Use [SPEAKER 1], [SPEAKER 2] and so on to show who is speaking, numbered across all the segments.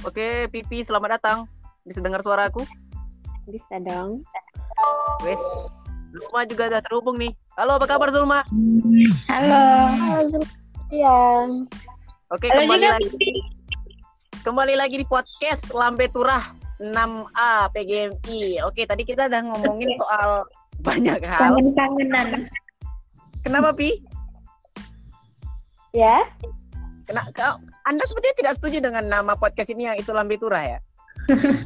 [SPEAKER 1] Oke, Pipi, selamat datang. Bisa dengar suara aku?
[SPEAKER 2] Bisa dong.
[SPEAKER 1] Wes, Zulma juga udah terhubung nih. Halo, apa kabar Zulma?
[SPEAKER 3] Halo.
[SPEAKER 2] Iya.
[SPEAKER 1] Oke,
[SPEAKER 3] Halo
[SPEAKER 1] kembali
[SPEAKER 3] juga
[SPEAKER 1] lagi.
[SPEAKER 3] Pipi.
[SPEAKER 1] Kembali lagi di podcast Lambe Turah 6A PGMI. Oke, tadi kita udah ngomongin soal banyak hal.
[SPEAKER 3] Kangen-kangenan.
[SPEAKER 1] Kenapa, Pi?
[SPEAKER 2] Ya.
[SPEAKER 1] Kena, kau, anda sepertinya tidak setuju dengan nama podcast ini yang itu Lambe Turah ya?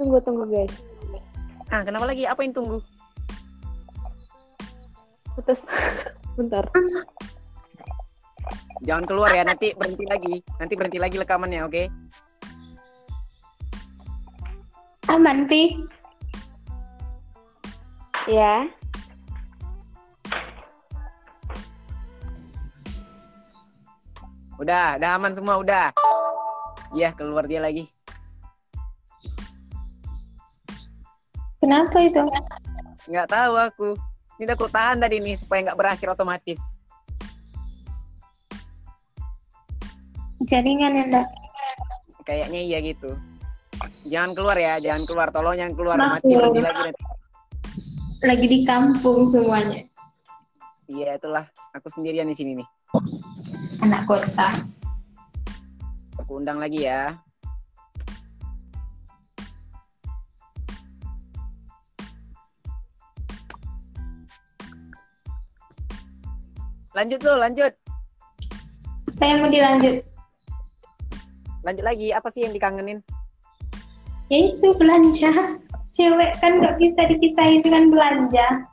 [SPEAKER 2] Tunggu tunggu guys.
[SPEAKER 1] Ah, kenapa lagi? Apa yang tunggu?
[SPEAKER 2] Putus. Bentar.
[SPEAKER 1] Jangan keluar ya, nanti berhenti lagi. Nanti berhenti lagi rekamannya, oke?
[SPEAKER 3] Aman, Pi.
[SPEAKER 2] Ya.
[SPEAKER 1] Udah, udah aman semua, udah. Iya, keluar dia lagi.
[SPEAKER 3] Kenapa itu?
[SPEAKER 1] Nggak tahu aku. Ini udah aku tahan tadi nih supaya nggak berakhir otomatis.
[SPEAKER 3] Jaringan ya, Ndak?
[SPEAKER 1] Kayaknya iya gitu. Jangan keluar ya, jangan keluar. Tolong jangan keluar.
[SPEAKER 3] Maaf,
[SPEAKER 1] Mati berhenti lagi nanti.
[SPEAKER 3] Lagi di kampung semuanya.
[SPEAKER 1] Iya, itulah. Aku sendirian di sini nih.
[SPEAKER 3] Anak kota.
[SPEAKER 1] Aku undang lagi ya. Lanjut lo, lanjut.
[SPEAKER 3] Saya mau dilanjut.
[SPEAKER 1] Lanjut lagi. Apa sih yang dikangenin?
[SPEAKER 3] Ya itu belanja. Cewek kan nggak bisa dipisahin dengan belanja.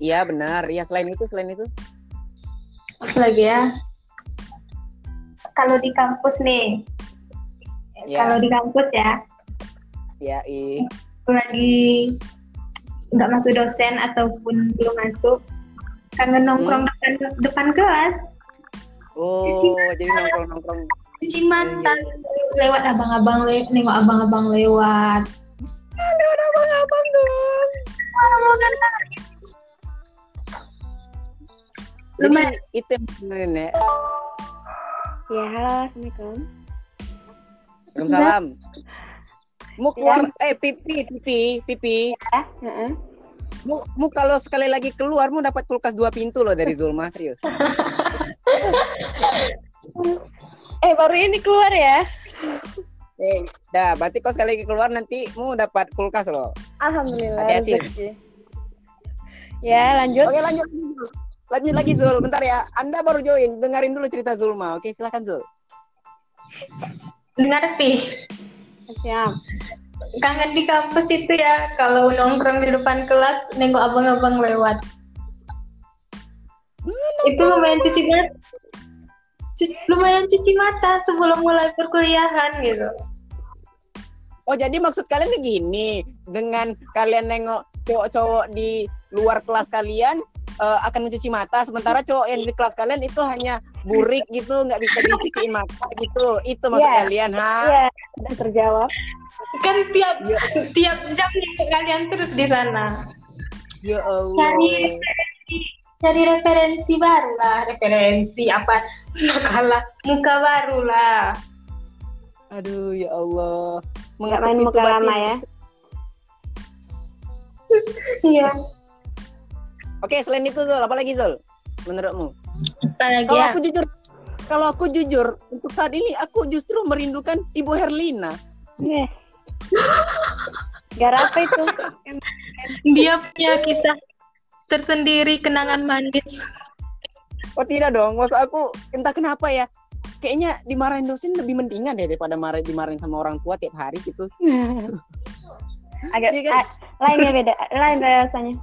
[SPEAKER 1] Iya, benar. Iya, selain itu, selain itu.
[SPEAKER 3] Apa lagi ya? Kalau di kampus nih.
[SPEAKER 1] Iya.
[SPEAKER 3] Kalau di kampus ya,
[SPEAKER 1] Ya, i.
[SPEAKER 3] aku lagi nggak masuk dosen ataupun belum masuk, kangen nongkrong depan depan kelas,
[SPEAKER 1] Oh, jadi nongkrong-nongkrong.
[SPEAKER 3] cuci mata, lewat abang-abang le nengok abang-abang lewat.
[SPEAKER 1] Lewat abang-abang dong. Jadi
[SPEAKER 3] Lumayan.
[SPEAKER 1] itu yang ya.
[SPEAKER 2] Ya, halo. Assalamualaikum.
[SPEAKER 1] Waalaikumsalam. Mu keluar, eh pipi, pipi, pipi.
[SPEAKER 2] Ya. Heeh.
[SPEAKER 1] Mu, mu kalau sekali lagi keluar, mu dapat kulkas dua pintu loh dari Zulma, serius.
[SPEAKER 2] Eh, baru ini keluar ya.
[SPEAKER 1] Eh, dah, berarti kau sekali lagi keluar nanti mu dapat kulkas loh.
[SPEAKER 2] Alhamdulillah.
[SPEAKER 1] Hati-hati.
[SPEAKER 2] Ya, lanjut.
[SPEAKER 1] Oke lanjut. Lanjut lagi Zul, bentar ya. Anda baru join, dengerin dulu cerita Zulma. Oke, silakan Zul.
[SPEAKER 3] Dengar Pi,
[SPEAKER 2] Siap.
[SPEAKER 3] kangen di kampus itu ya kalau nongkrong di depan kelas nengok abang-abang lewat. itu lumayan cuci mata. Cu- lumayan cuci mata sebelum mulai perkuliahan gitu.
[SPEAKER 1] Oh, jadi maksud kalian begini, dengan kalian nengok cowok-cowok di luar kelas kalian eh, akan mencuci mata, sementara cowok yang di kelas kalian itu hanya burik gitu, nggak bisa dicuciin mata gitu. Itu maksud
[SPEAKER 2] Iya.
[SPEAKER 1] kalian, ha?
[SPEAKER 2] Iya, sudah terjawab.
[SPEAKER 3] Kan tiap
[SPEAKER 1] Ya,
[SPEAKER 3] tiap jam kalian terus di sana.
[SPEAKER 1] ya Allah.
[SPEAKER 3] Cari referensi, cari referensi baru lah, referensi apa? Kalah muka baru lah.
[SPEAKER 1] Aduh, ya Allah.
[SPEAKER 2] Nggak main muka lama ya.
[SPEAKER 3] Iya.
[SPEAKER 1] Oke, selain itu Zul, apa lagi Zul? Menurutmu? Kalau
[SPEAKER 3] ya?
[SPEAKER 1] aku jujur, kalau aku jujur, untuk saat ini aku justru merindukan Ibu Herlina.
[SPEAKER 2] Yes. Gara apa itu?
[SPEAKER 3] Dia punya kisah tersendiri kenangan manis.
[SPEAKER 1] Oh tidak dong, maksud aku entah kenapa ya. Kayaknya dimarahin dosen lebih mendingan deh daripada marah dimarahin sama orang tua tiap hari gitu.
[SPEAKER 2] Agak
[SPEAKER 1] Iya kan?
[SPEAKER 2] lain ya beda, lain rasanya.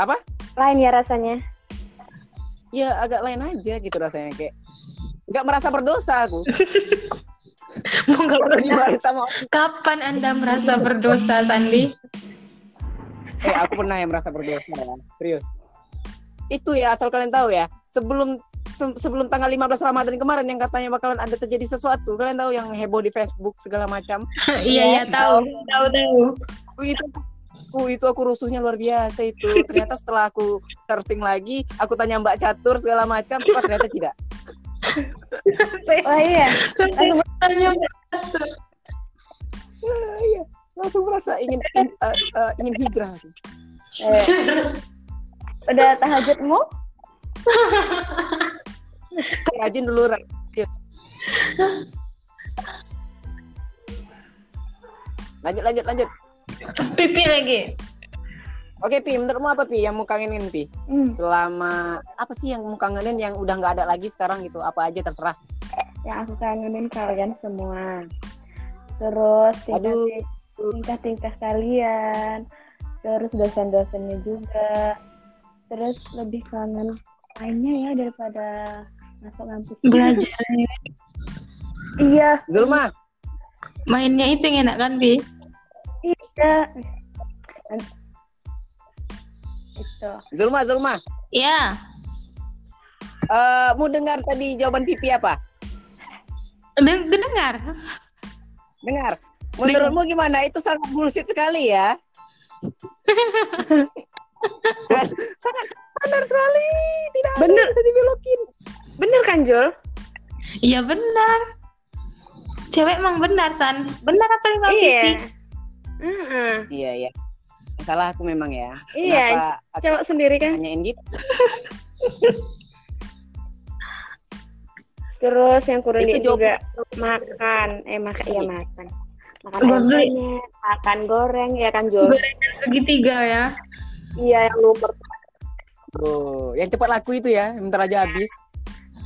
[SPEAKER 1] Apa?
[SPEAKER 2] Lain ya rasanya.
[SPEAKER 1] Ya agak lain aja gitu rasanya kayak nggak merasa berdosa aku.
[SPEAKER 3] Mau nggak
[SPEAKER 1] sama.
[SPEAKER 3] Kapan Anda merasa berdosa, Sandi?
[SPEAKER 1] Eh aku pernah yang merasa berdosa ya. Serius. Itu ya asal kalian tahu ya. Sebelum se- sebelum tanggal 15 Ramadan kemarin yang katanya bakalan ada terjadi sesuatu. Kalian tahu yang heboh di Facebook segala macam.
[SPEAKER 3] iya, iya, tahu. Tahu, tahu.
[SPEAKER 1] Begitu Uh, itu aku rusuhnya luar biasa itu. Ternyata setelah aku searching lagi, aku tanya Mbak Catur segala macam, oh, ternyata tidak.
[SPEAKER 2] Oh iya.
[SPEAKER 3] Sampai tanya
[SPEAKER 1] Ah, iya. Langsung merasa ingin in- eh, eh, ingin hijrah.
[SPEAKER 2] Eh, udah tahajudmu?
[SPEAKER 1] Rajin dulu, Yes. Lanjut, lanjut, lanjut.
[SPEAKER 3] Pipi lagi.
[SPEAKER 1] Oke, Pi, menurutmu apa, Pi, yang mau kangenin, Pi?
[SPEAKER 2] Hmm,
[SPEAKER 1] Selama, apa sih yang mau kangenin yang udah nggak ada lagi sekarang gitu? Apa aja terserah.
[SPEAKER 2] yang aku kangenin kalian semua. Terus tingkah- tingkah-tingkah kalian. Terus dosen-dosennya juga. Terus lebih kangen lainnya ya daripada masuk kampus.
[SPEAKER 3] Belajar.
[SPEAKER 2] Iya,
[SPEAKER 1] Zulma,
[SPEAKER 3] Mainnya itu yang enak kan, Bi?
[SPEAKER 2] Iya. Itu.
[SPEAKER 1] Zulma, Zulma.
[SPEAKER 3] Iya.
[SPEAKER 1] Eh, mau dengar tadi jawaban Pipi apa?
[SPEAKER 3] Den- Dengar.
[SPEAKER 1] Dengar. Menurutmu gimana? Itu sangat bullshit sekali ya. Kan? sangat benar sekali. Tidak ada yang bisa dibelokin.
[SPEAKER 2] Bener kan, Jul?
[SPEAKER 3] Iya benar. Cewek emang benar, San. Benar apa yang
[SPEAKER 2] Iya.
[SPEAKER 3] pipi?
[SPEAKER 2] Heeh.
[SPEAKER 1] Iya, iya. Salah aku memang ya.
[SPEAKER 2] Iya,
[SPEAKER 1] Kenapa
[SPEAKER 2] Cewek sendiri kan.
[SPEAKER 1] tanyain gitu?
[SPEAKER 2] Terus yang kurang
[SPEAKER 1] Itu
[SPEAKER 2] juga makan, eh makan iya makan. Makan
[SPEAKER 3] Goreng.
[SPEAKER 2] makan goreng ya kan Jul?
[SPEAKER 3] Gorengan segitiga ya.
[SPEAKER 2] Iya yang lupa.
[SPEAKER 1] Oh, yang cepat laku itu ya, yang bentar aja habis.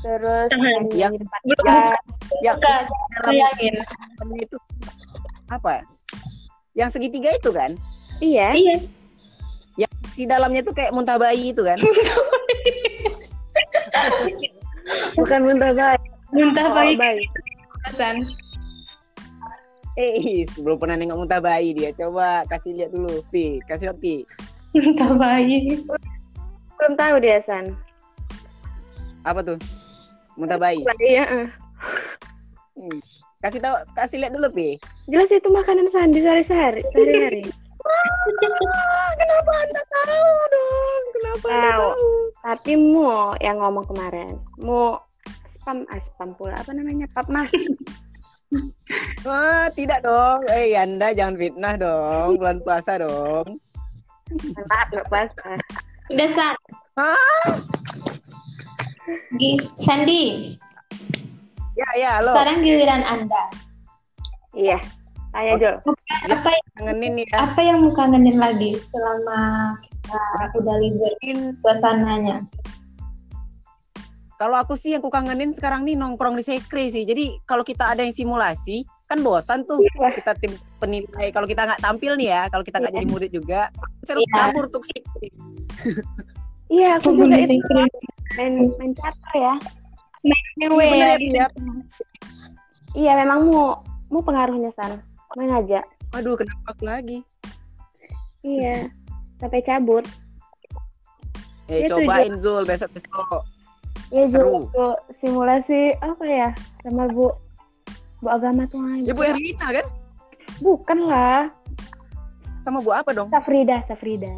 [SPEAKER 2] Terus yang,
[SPEAKER 1] Yang-
[SPEAKER 2] gas.
[SPEAKER 1] Yang
[SPEAKER 3] Enggak,
[SPEAKER 1] dalam
[SPEAKER 3] bayangin.
[SPEAKER 1] itu apa? Yang segitiga itu kan?
[SPEAKER 2] Iya.
[SPEAKER 3] Iya.
[SPEAKER 1] Yang si dalamnya tuh kayak muntah bayi itu kan?
[SPEAKER 2] Bukan muntah bayi.
[SPEAKER 3] Muntah
[SPEAKER 2] Oh,
[SPEAKER 3] bayi
[SPEAKER 2] bayi.
[SPEAKER 3] San.
[SPEAKER 1] Eh, belum pernah nengok muntah bayi dia. Coba kasih lihat dulu, Pi. Kasih lihat, Pi.
[SPEAKER 3] Muntah bayi.
[SPEAKER 2] Belum tahu dia San.
[SPEAKER 1] Apa tuh? Muntah bayi.
[SPEAKER 2] Iya. eh.
[SPEAKER 1] Hmm. Kasih tahu, kasih lihat dulu, Pi.
[SPEAKER 2] Jelas itu makanan Sandi sehari-hari. Sehari-hari.
[SPEAKER 1] Ah, kenapa Anda tahu dong? Kenapa Anda
[SPEAKER 2] Tahu. Tapi mu yang ngomong kemarin, mu spam, ah, spam pula apa namanya? Pap mah.
[SPEAKER 1] Ah, tidak dong. Eh, Anda jangan fitnah dong. Bulan puasa dong.
[SPEAKER 2] Maaf nggak puasa.
[SPEAKER 3] Udah, San.
[SPEAKER 1] Hah?
[SPEAKER 3] Sandi,
[SPEAKER 1] Ya, ya, halo.
[SPEAKER 3] sekarang giliran Anda.
[SPEAKER 2] Iya. Tanya Jul.
[SPEAKER 3] Apa
[SPEAKER 1] Kangenin ya.
[SPEAKER 3] apa yang mau kangenin lagi selama kita udah liburin suasananya?
[SPEAKER 1] Kalau aku sih yang ku kangenin sekarang nih nongkrong di sekre sih. Jadi kalau kita ada yang simulasi, kan bosan tuh
[SPEAKER 2] Wah.
[SPEAKER 1] kita tim penilai. Kalau kita nggak tampil nih ya, kalau kita nggak
[SPEAKER 2] Iya.
[SPEAKER 1] jadi murid juga, seru
[SPEAKER 3] Iya.
[SPEAKER 1] kabur tuh.
[SPEAKER 2] Iya, aku juga
[SPEAKER 3] di
[SPEAKER 2] itu main main catur ya.
[SPEAKER 1] Iya bener ya, Pi, ya.
[SPEAKER 2] Iya, memang mu mu pengaruhnya San. Mau ngajak.
[SPEAKER 1] Aduh, kenapa aku lagi?
[SPEAKER 2] Iya. Sampai cabut.
[SPEAKER 1] Eh,
[SPEAKER 2] Itu
[SPEAKER 1] cobain Zul besok-besok.
[SPEAKER 2] Iya,
[SPEAKER 1] Seru.
[SPEAKER 2] Jul. Tuh, simulasi apa ya? Sama Bu Bu agama tuh
[SPEAKER 1] Ya Bu Erlina kan?
[SPEAKER 2] Bukan lah.
[SPEAKER 1] Sama Bu apa dong?
[SPEAKER 2] Safrida, Safrida.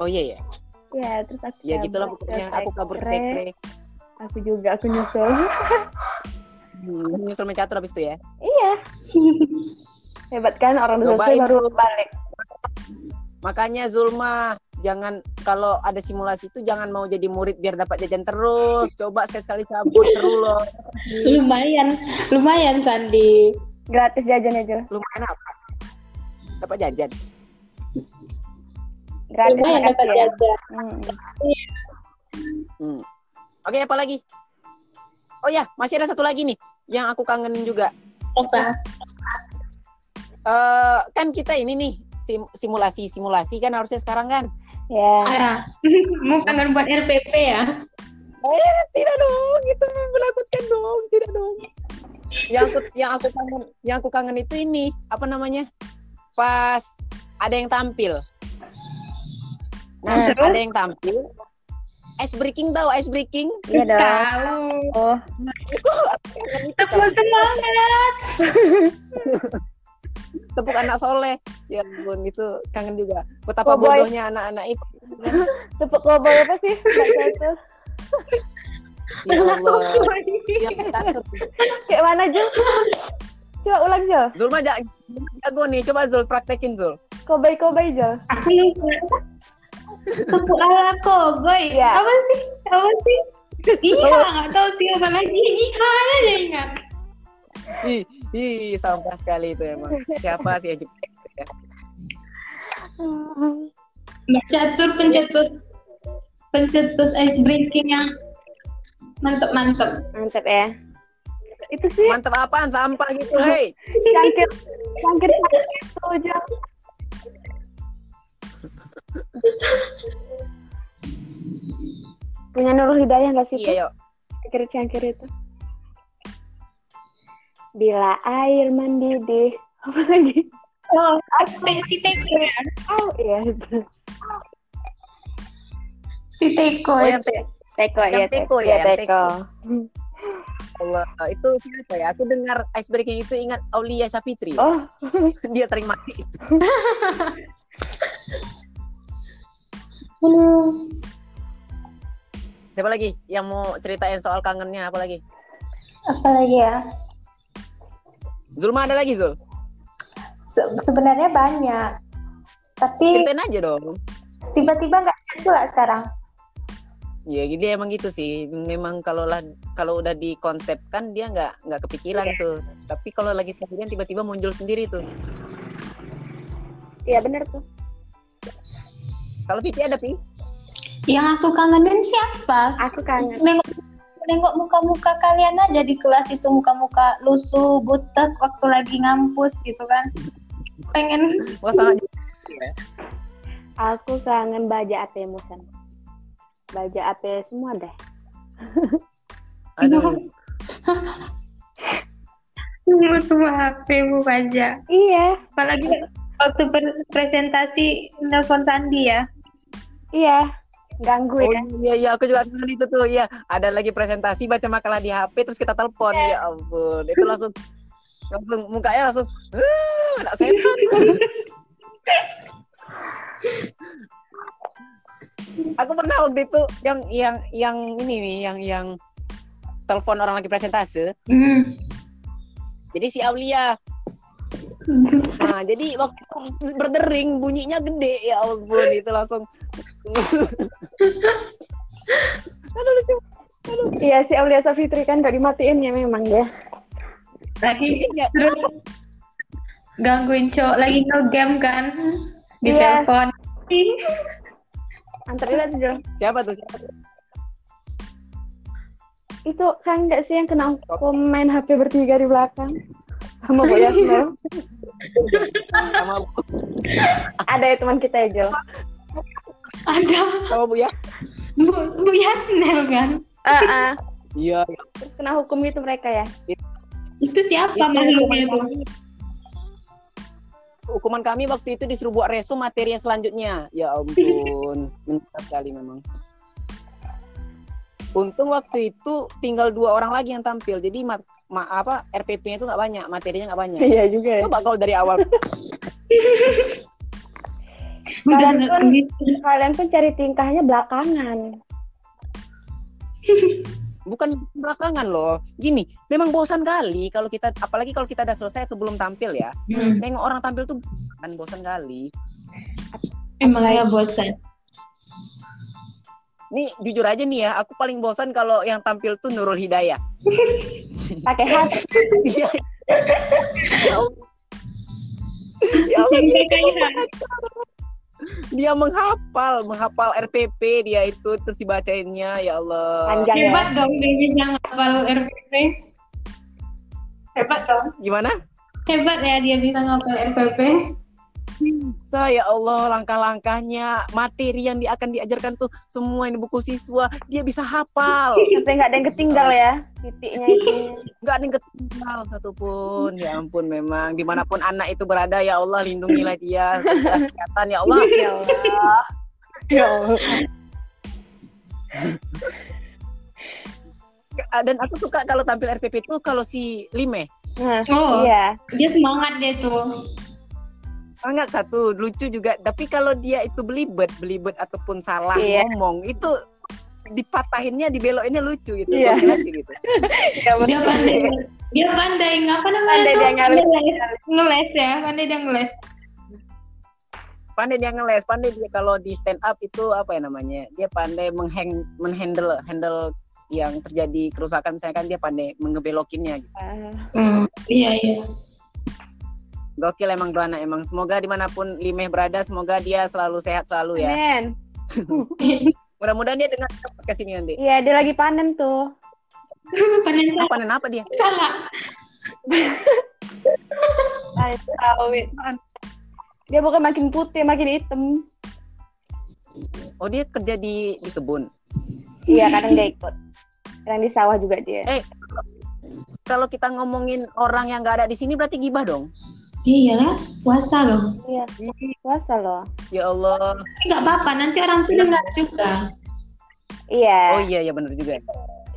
[SPEAKER 1] Oh iya ya.
[SPEAKER 2] Ya, terus aku
[SPEAKER 1] Ya gitulah pokoknya aku kabur
[SPEAKER 2] sekre. Aku juga aku nyusul.
[SPEAKER 1] Hmm, nyusul main catur habis itu ya.
[SPEAKER 2] iya. Hebat kan orang selesai baru balik.
[SPEAKER 1] Makanya Zulma jangan kalau ada simulasi itu jangan mau jadi murid biar dapat jajan terus. Coba sekali-sekali cabut seru loh.
[SPEAKER 3] Lumayan, lumayan Sandi.
[SPEAKER 2] Gratis jajan aja.
[SPEAKER 1] Lumayan apa? Dapat jajan.
[SPEAKER 2] Gratis
[SPEAKER 3] dapat
[SPEAKER 2] ya.
[SPEAKER 3] jajan.
[SPEAKER 2] Hmm.
[SPEAKER 1] Hmm. Oke, apa lagi? Oh ya, masih ada satu lagi nih yang aku kangenin juga.
[SPEAKER 3] Apa?
[SPEAKER 1] Eh kan kita ini nih sim- simulasi-simulasi kan harusnya sekarang kan.
[SPEAKER 2] Ya.
[SPEAKER 3] Ah, mau kangen buat RPP ya?
[SPEAKER 1] Eh, tidak dong, itu menakutkan dong, tidak dong. Yang aku yang aku kangen, yang aku kangen itu ini, apa namanya? Pas ada yang tampil. Nah,
[SPEAKER 2] Terus?
[SPEAKER 1] ada yang tampil. Ice breaking tahu ice breaking?
[SPEAKER 2] Iya dong.
[SPEAKER 3] Tahu.
[SPEAKER 2] Oh,
[SPEAKER 3] Tepuk semangat.
[SPEAKER 1] Tepuk anak soleh. Ya ampun itu kangen juga. Betapa
[SPEAKER 2] Cowboy.
[SPEAKER 1] bodohnya anak-anak itu.
[SPEAKER 2] Tepuk koboi apa sih?
[SPEAKER 1] Ya Allah. Kita
[SPEAKER 2] Kayak mana Jul? Coba ulang Jul.
[SPEAKER 1] Zul mah ja- jago nih. Coba Zul praktekin Zul.
[SPEAKER 2] Koboi koboi Jul.
[SPEAKER 3] Aku Tepuk ala koboi.
[SPEAKER 2] Iya.
[SPEAKER 3] Apa sih? Apa sih? Iya, nggak tahu sih apa lagi. Iya aja ingat.
[SPEAKER 1] Ih, ih sampah sekali itu emang. Siapa sih yang cipta itu ya?
[SPEAKER 3] Mbak Catur pencetus pencetus ice breaking yang mantep-mantep.
[SPEAKER 2] Mantap ya. Itu sih
[SPEAKER 1] Mantep apaan sampah gitu, hei.
[SPEAKER 2] cangkir cangkir itu Jul. Punya Nurul Hidayah nggak sih?
[SPEAKER 1] Iya, yuk.
[SPEAKER 2] Cangkir-cangkir itu. Bila air mendidih. Apa lagi?
[SPEAKER 3] Oh, aku si Teko ya.
[SPEAKER 2] Oh iya itu.
[SPEAKER 3] Si Teko
[SPEAKER 1] Oh,
[SPEAKER 3] ya.
[SPEAKER 1] yang te-
[SPEAKER 2] Teko
[SPEAKER 1] Yang
[SPEAKER 2] ya.
[SPEAKER 1] teko ya,
[SPEAKER 2] Iya, teko.
[SPEAKER 1] Allah, itu siapa ya? Aku dengar ice breaking itu ingat Aulia Sapitri.
[SPEAKER 2] Oh,
[SPEAKER 1] Dia sering mati.
[SPEAKER 3] Aduh.
[SPEAKER 1] Siapa lagi yang mau ceritain soal kangennya? Apa lagi?
[SPEAKER 4] Apalagi ya?
[SPEAKER 1] Zulma ada lagi Zul?
[SPEAKER 4] Se- sebenarnya banyak. Tapi
[SPEAKER 1] Ceritain aja dong.
[SPEAKER 4] tiba-tiba nggak ada pula sekarang.
[SPEAKER 1] Ya, dia emang gitu sih. Memang kalau lah kalau udah dikonsepkan dia nggak nggak kepikiran tuh. Tapi kalau lagi sendirian tiba-tiba muncul sendiri tuh.
[SPEAKER 2] iya bener tuh.
[SPEAKER 1] Kalau Pipi ada Pi?
[SPEAKER 3] Yang aku kangenin siapa?
[SPEAKER 2] Aku kangen.
[SPEAKER 3] Nengok nengok muka-muka kalian aja di kelas itu muka-muka lusuh, butek waktu lagi ngampus gitu kan. Pengen
[SPEAKER 1] Wah sangat
[SPEAKER 2] Aku kangen baja AP Musan. Baja AP semua deh.
[SPEAKER 1] Aduh.
[SPEAKER 3] semua HP-mu aja.
[SPEAKER 2] Iya,
[SPEAKER 3] Apalagi waktu presentasi nelpon Sandi ya.
[SPEAKER 2] Iya. Ganggu
[SPEAKER 1] Oh
[SPEAKER 2] ya.
[SPEAKER 1] iya iya aku juga kangen itu tuh iya ada lagi presentasi baca makalah di HP terus kita telepon ya ampun itu langsung langsung mukanya langsung "Eh, anak setan aku pernah waktu itu yang yang yang ini nih yang yang telepon orang lagi presentase
[SPEAKER 3] Hmm.
[SPEAKER 1] jadi si Aulia nah jadi waktu berdering bunyinya gede ya ampun itu langsung aduh lucu
[SPEAKER 2] Iya si Aulia Safitri kan gak dimatiin ya memang ya.
[SPEAKER 3] Lagi terus gangguin cowok lagi ngegame kan di
[SPEAKER 2] Iya.
[SPEAKER 3] telepon.
[SPEAKER 2] Antar lihat Jul.
[SPEAKER 1] siapa tuh siapa tuh?
[SPEAKER 2] Itu kan nggak sih yang kena hukum main HP bertiga di belakang? Sama Bu Yasmel.
[SPEAKER 1] sama
[SPEAKER 2] Ada ya teman kita ya Jul.
[SPEAKER 3] Ada
[SPEAKER 1] sama bu ya
[SPEAKER 3] Bu, Bu Yasnel kan.
[SPEAKER 2] Ah, ah.
[SPEAKER 1] iya
[SPEAKER 2] Terus kena hukum gitu mereka ya.
[SPEAKER 3] Itu siapa
[SPEAKER 1] Itu
[SPEAKER 3] makhluknya
[SPEAKER 1] hukuman
[SPEAKER 3] tuh?
[SPEAKER 1] kami. Hukuman kami waktu itu disuruh buat resu materi yang selanjutnya. Ya ampun, menyesal sekali memang. Untung waktu itu tinggal dua orang lagi yang tampil. Jadi ma, ma- apa RPP-nya itu nggak banyak, materinya nggak banyak.
[SPEAKER 2] Iya juga ya.
[SPEAKER 1] Coba kalau dari awal
[SPEAKER 2] Kalian pun-. Kalian pun cari tingkahnya belakangan.
[SPEAKER 1] bukan belakangan loh. Gini, memang bosan kali kalau kita apalagi kalau kita udah selesai atau belum tampil ya.
[SPEAKER 3] Hmm.
[SPEAKER 1] Nengok orang tampil tuh kan bosan kali.
[SPEAKER 3] Emang ya bosan.
[SPEAKER 1] Nih jujur aja nih ya, aku paling bosan kalau yang tampil tuh Nurul Hidayah.
[SPEAKER 2] Pakai hati.
[SPEAKER 1] Iya. Ya Allah. Ya Allah, dia, menghafal, menghafal RPP dia itu terus dibacainnya ya Allah.
[SPEAKER 2] Panjang ya.
[SPEAKER 3] hebat dong dia bisa ngapal RPP. Hebat dong.
[SPEAKER 1] Gimana?
[SPEAKER 3] Hebat ya dia bisa ngapal RPP.
[SPEAKER 1] Saya Allah langkah-langkahnya, materi yang dia akan diajarkan tuh semua ini buku siswa, dia bisa hafal.
[SPEAKER 2] Sampai nggak ada yang ketinggal ya titiknya itu.
[SPEAKER 1] Nggak ada yang ketinggal satupun. Ya ampun memang di mana pun anak itu berada ya Allah lindungilah dia. Kesehatan ya Allah.
[SPEAKER 2] Ya Allah. Ya Allah.
[SPEAKER 1] Dan aku suka kalau tampil RPP itu kalau si Lime.
[SPEAKER 2] Nah,
[SPEAKER 3] Oh,
[SPEAKER 2] iya.
[SPEAKER 3] dia semangat dia tuh.
[SPEAKER 1] Enggak satu lucu juga. Tapi kalau dia itu belibet, belibet ataupun salah
[SPEAKER 2] Iya.
[SPEAKER 1] ngomong itu dipatahinnya, dibelokinnya lucu gitu.
[SPEAKER 2] Iya.
[SPEAKER 1] Aja gitu.
[SPEAKER 2] Ya,
[SPEAKER 3] Dia pandai. Dia pandai. Apa namanya
[SPEAKER 2] Pandai dia ngeles.
[SPEAKER 3] Ngeles. Ya. Pandai dia ngeles.
[SPEAKER 1] Pandai dia ngeles, pandai dia kalau di stand up itu apa ya namanya? Dia pandai menghang menghandle handle yang terjadi kerusakan misalnya kan dia pandai mengebelokinnya gitu.
[SPEAKER 2] Ah,
[SPEAKER 3] Hmm. Iya iya.
[SPEAKER 1] Gokil emang dua anak emang. Semoga di mana pun Limeh berada, semoga dia selalu sehat selalu ya.
[SPEAKER 2] Men.
[SPEAKER 1] Mudah-mudahan dia dengar podcast ini nanti.
[SPEAKER 2] Iya, dia lagi panen tuh.
[SPEAKER 3] Pandai
[SPEAKER 1] Apa panen apa dia?
[SPEAKER 3] salah.
[SPEAKER 2] Dia bukan makin putih, makin hitam.
[SPEAKER 1] Oh dia kerja di di kebun.
[SPEAKER 2] Iya, kadang dia ikut. Kadang di sawah juga dia.
[SPEAKER 1] Eh, Kalau kita ngomongin orang yang nggak ada di sini berarti gibah dong.
[SPEAKER 3] Iya lah. Puasa loh.
[SPEAKER 2] Iya, puasa loh.
[SPEAKER 1] Ya Allah.
[SPEAKER 3] Tapi nggak apa-apa. Nanti orang tuh dengar juga.
[SPEAKER 2] Iya.
[SPEAKER 1] Oh iya ya benar juga.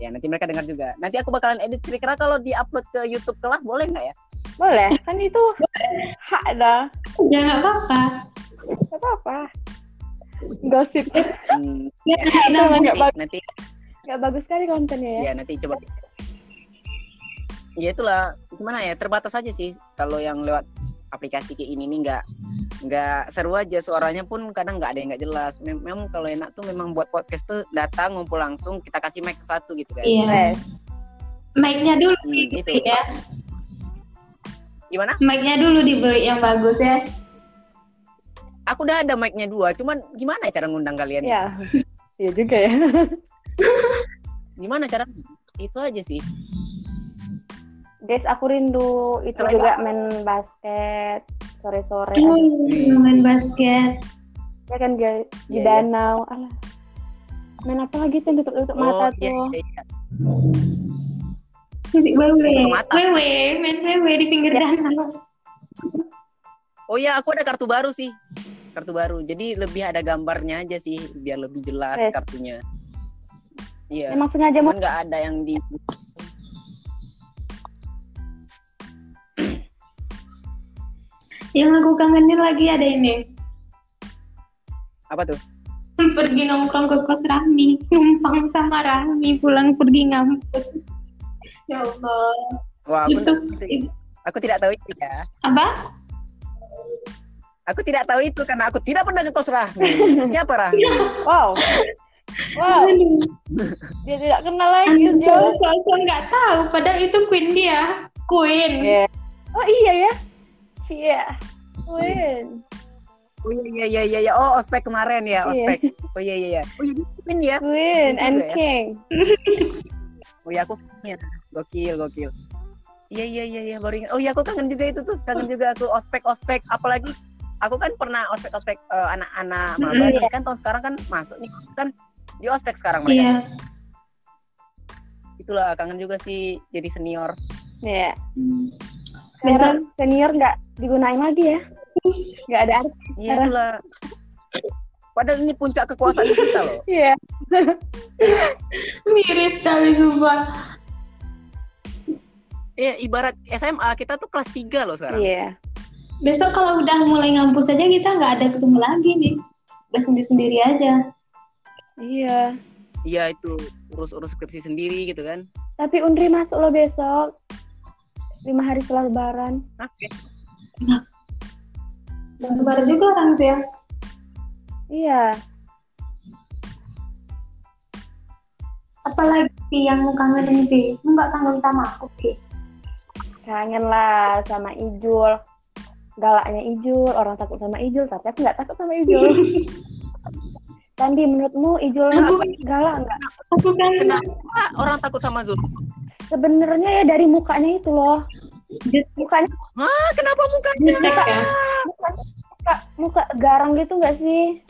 [SPEAKER 1] Ya nanti mereka dengar juga. Nanti aku bakalan edit kira-kira kalau di-upload ke YouTube kelas boleh nggak ya?
[SPEAKER 2] Boleh, kan itu hak dah.
[SPEAKER 3] Ya nggak apa-apa.
[SPEAKER 2] Gak apa-apa. Gosip.
[SPEAKER 1] Hmm,
[SPEAKER 3] Ya,
[SPEAKER 2] nggak bagus,
[SPEAKER 1] nanti
[SPEAKER 2] nggak bagus sekali kontennya ya.
[SPEAKER 1] ya nanti coba. Ya itulah gimana ya terbatas aja sih kalau yang lewat aplikasi kayak ini nih nggak nggak seru aja suaranya pun kadang nggak ada yang nggak jelas. Mem- Memang kalau enak tuh memang buat podcast tuh datang ngumpul langsung kita kasih mic satu gitu kan.
[SPEAKER 3] Iya. Mic-nya dulu
[SPEAKER 1] Hmm, itu.
[SPEAKER 3] dibeli ya.
[SPEAKER 1] Gimana?
[SPEAKER 3] Mic-nya dulu dibeli yang bagus ya.
[SPEAKER 1] Aku udah ada mic-nya dua, cuman gimana cara ngundang kalian?
[SPEAKER 2] ya. Iya juga ya.
[SPEAKER 1] Gimana cara? Itu aja sih.
[SPEAKER 2] Guys, aku rindu itu
[SPEAKER 1] Selain
[SPEAKER 2] juga main basket sore-sore.
[SPEAKER 3] Iya, main basket.
[SPEAKER 2] Ya kan guys, di
[SPEAKER 1] Iya, iya.
[SPEAKER 2] danau. Alah. Main apa lagi tuh tutup-tutup
[SPEAKER 1] Oh,
[SPEAKER 2] mata
[SPEAKER 1] iya,
[SPEAKER 2] tuh.
[SPEAKER 1] iya, iya.
[SPEAKER 3] Wewe, wewe, main wewe di pinggir danau.
[SPEAKER 1] Oh iya, aku ada kartu baru sih. Kartu baru. Jadi lebih ada gambarnya aja sih, biar lebih jelas
[SPEAKER 2] Eh.
[SPEAKER 1] kartunya. Iya.
[SPEAKER 2] Emang sengaja mau
[SPEAKER 1] Cuman nggak ada yang di
[SPEAKER 3] Yang aku kangenin lagi ada ini.
[SPEAKER 1] apa tuh?
[SPEAKER 3] Pergi nongkrong ke kos Rahmi, numpang sama Rahmi, pulang pergi ngampus. Ya Allah.
[SPEAKER 1] Wah, aku,
[SPEAKER 3] Itu
[SPEAKER 1] aku tidak tahu itu ya.
[SPEAKER 3] apa?
[SPEAKER 1] Aku tidak tahu itu karena aku tidak pernah ke kos Rahmi. Siapa Rahmi?
[SPEAKER 2] Wow. Wow, dia tidak kenal lagi, Jo.
[SPEAKER 3] sosok nggak tahu, padahal itu queen dia, queen.
[SPEAKER 2] Iya. Oh iya ya. Iya. Win.
[SPEAKER 1] Oh iya iya iya iya. Oh, ospek kemarin ya,
[SPEAKER 2] Iya.
[SPEAKER 1] ospek. Oh iya iya iya. Oh iya, Queen ya.
[SPEAKER 2] Queen and
[SPEAKER 1] ya.
[SPEAKER 2] King.
[SPEAKER 1] Oh iya aku ya. Gokil, gokil. Iya iya iya iya baru ingat. Oh iya aku kangen juga itu tuh. Kangen juga aku ospek-ospek apalagi aku kan pernah ospek-ospek eh, anak-anak maba
[SPEAKER 2] Mm-mm.
[SPEAKER 1] nih kan tahun sekarang kan masuk nih kan di ospek sekarang mereka.
[SPEAKER 3] Iya.
[SPEAKER 1] Itulah kangen juga sih jadi senior.
[SPEAKER 2] Iya.
[SPEAKER 3] Besok
[SPEAKER 2] senior nggak digunain lagi ya. Nggak ada arti.
[SPEAKER 1] Iya itulah. Padahal ini puncak kekuasaan kita loh.
[SPEAKER 2] Iya.
[SPEAKER 3] miris sekali sumpah.
[SPEAKER 1] Iya ibarat SMA kita tuh kelas 3 loh sekarang.
[SPEAKER 2] Iya.
[SPEAKER 3] Besok kalau udah mulai ngampus aja kita nggak ada ketemu lagi nih. Udah sendiri-sendiri aja.
[SPEAKER 2] Iya.
[SPEAKER 1] Iya itu urus-urus skripsi sendiri gitu kan.
[SPEAKER 2] Tapi Undri masuk loh besok. Lima hari setelah lebaran.
[SPEAKER 1] Oke.
[SPEAKER 3] Dan baru juga orang tuh ya.
[SPEAKER 2] Iya.
[SPEAKER 3] Apalagi yang mau kangen Pi? Lu nggak kangen sama aku Pi?
[SPEAKER 2] Kangen lah sama Ijul. Galaknya Ijul. Orang takut sama Ijul. Tapi aku nggak takut sama Ijul. Tandi, menurutmu Ijul galak nggak?
[SPEAKER 3] Aku kangen.
[SPEAKER 1] Kenapa orang takut sama Zul?
[SPEAKER 2] Sebenarnya ya dari mukanya itu loh. Mukanya
[SPEAKER 1] Hah, kenapa mukanya?
[SPEAKER 3] Jutek ya.
[SPEAKER 2] muka, muka garang gitu nggak sih?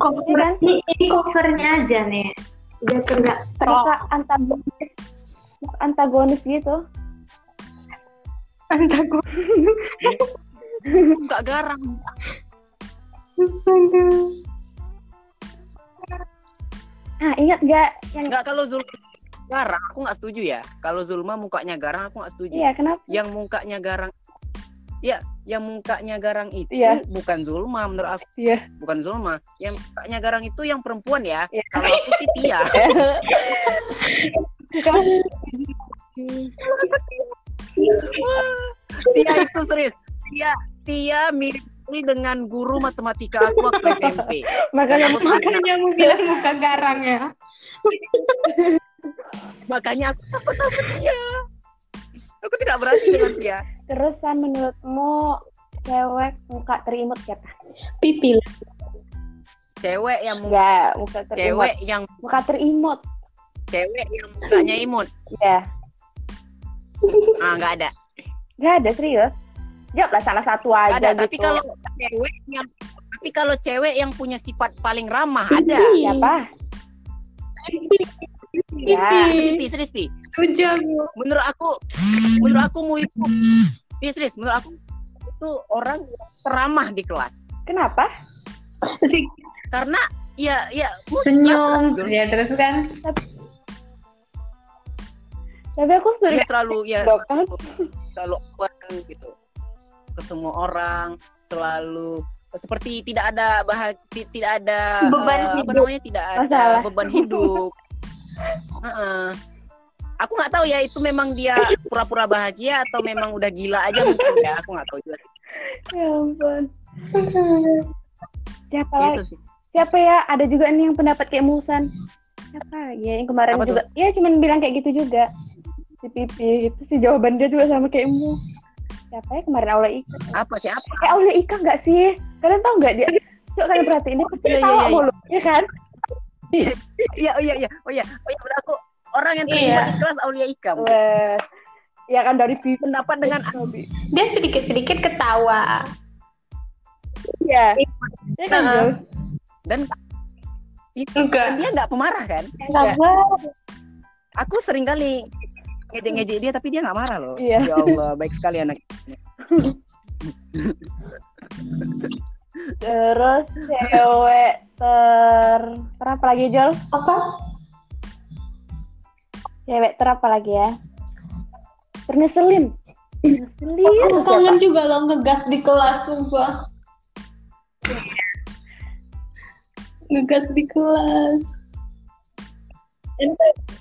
[SPEAKER 3] Cover,
[SPEAKER 2] Iya kan?
[SPEAKER 3] ini, ini covernya aja nih. Biar nggak strong.
[SPEAKER 2] Muka antagonis. Muka antagonis gitu.
[SPEAKER 3] Antagonis.
[SPEAKER 1] Muka garang.
[SPEAKER 2] Ah, ingat nggak yang
[SPEAKER 1] Enggak kalau Zul garang, aku nggak setuju ya. Kalau Zulma mukanya garang, aku nggak setuju.
[SPEAKER 2] Iya, kenapa?
[SPEAKER 1] Yang mukanya garang, ya yang mukanya garang itu
[SPEAKER 2] Iya.
[SPEAKER 1] bukan Zulma menurut aku
[SPEAKER 2] Iya.
[SPEAKER 1] bukan Zulma yang mukanya garang itu yang perempuan ya
[SPEAKER 2] Iya.
[SPEAKER 1] kalau aku sih Tia Tia itu serius Tia Tia mirip sekali dengan guru matematika aku waktu SMP
[SPEAKER 2] Makanya
[SPEAKER 1] Aku
[SPEAKER 3] Makanya mau bilang muka garang ya.
[SPEAKER 1] makanya aku takut sama dia aku tidak berani dengan dia
[SPEAKER 2] terusan menurutmu cewek muka terimut siapa?
[SPEAKER 3] Pipi.
[SPEAKER 1] cewek yang mu-
[SPEAKER 2] Enggak, muka terimut.
[SPEAKER 1] cewek yang
[SPEAKER 2] Muka terimut.
[SPEAKER 1] cewek yang mukanya imut
[SPEAKER 2] Ya.
[SPEAKER 1] ah nggak ada
[SPEAKER 2] Enggak ada serius. Jawablah salah satu aja
[SPEAKER 1] Nggak ada
[SPEAKER 2] gitu.
[SPEAKER 1] tapi kalau cewek yang tapi kalau cewek yang punya sifat paling ramah ada
[SPEAKER 2] siapa? Ya.
[SPEAKER 1] Pi, serius Pi.
[SPEAKER 3] Ujung.
[SPEAKER 1] menurut aku menurut aku mu itu serius menurut aku itu orang yang teramah di kelas
[SPEAKER 2] Kenapa?
[SPEAKER 3] Si
[SPEAKER 1] karena ya ya
[SPEAKER 3] senyum. Ya terus kan.
[SPEAKER 2] Tapi aku sudah
[SPEAKER 1] dia selalu ya
[SPEAKER 2] kan?
[SPEAKER 1] selalu open gitu ke semua orang selalu seperti tidak ada bahag ti- tidak ada
[SPEAKER 3] Beban
[SPEAKER 1] eh, apa
[SPEAKER 3] hidup.
[SPEAKER 1] namanya tidak ada
[SPEAKER 2] Masalah.
[SPEAKER 1] beban hidup Heeh. aku nggak tahu ya itu memang dia pura-pura bahagia atau memang udah gila aja mungkin ya aku nggak tahu juga sih
[SPEAKER 2] Ya ampun. Siapa
[SPEAKER 1] Gitu
[SPEAKER 2] lagi?
[SPEAKER 1] sih.
[SPEAKER 2] Siapa ya? Ada juga nih yang pendapat kayak Musan. Siapa? Ya yang kemarin
[SPEAKER 1] Apa tuh?
[SPEAKER 2] juga. Ya cuman bilang kayak gitu juga. Si Pipi itu sih jawaban dia juga sama kayak Mu. Siapa ya kemarin Aula Ika?
[SPEAKER 1] apa siapa
[SPEAKER 2] Eh Aula Ika nggak sih? Kalian tahu nggak dia? Coba kalian perhatiin dia pasti
[SPEAKER 1] Iya, iya,
[SPEAKER 2] ketawa
[SPEAKER 1] iya.
[SPEAKER 2] mulu, ya kan?
[SPEAKER 1] Iya oh iya iya oh iya oh iya menurut aku orang yang terlibat
[SPEAKER 3] Iya.
[SPEAKER 1] di kelas Aulia Ika mungkin.
[SPEAKER 2] Wah. Ya kan dari
[SPEAKER 1] pendapat dengan
[SPEAKER 3] Dia sedikit-sedikit ketawa.
[SPEAKER 2] Iya. Ya kan. Jul?
[SPEAKER 1] dan
[SPEAKER 3] Enggak.
[SPEAKER 1] dan dia nggak pemarah kan
[SPEAKER 2] Enggak.
[SPEAKER 1] aku sering kali ngejek-ngejek dia tapi dia nggak marah loh
[SPEAKER 2] Iya.
[SPEAKER 1] ya Allah baik sekali anak
[SPEAKER 2] Terus cewek ter ter apa lagi Jol?
[SPEAKER 3] Apa?
[SPEAKER 2] Cewek ter apa lagi ya? Terngeselin. Ngeselin.
[SPEAKER 3] Aku kangen juga lo ngegas di kelas sumpah. Ngegas di kelas.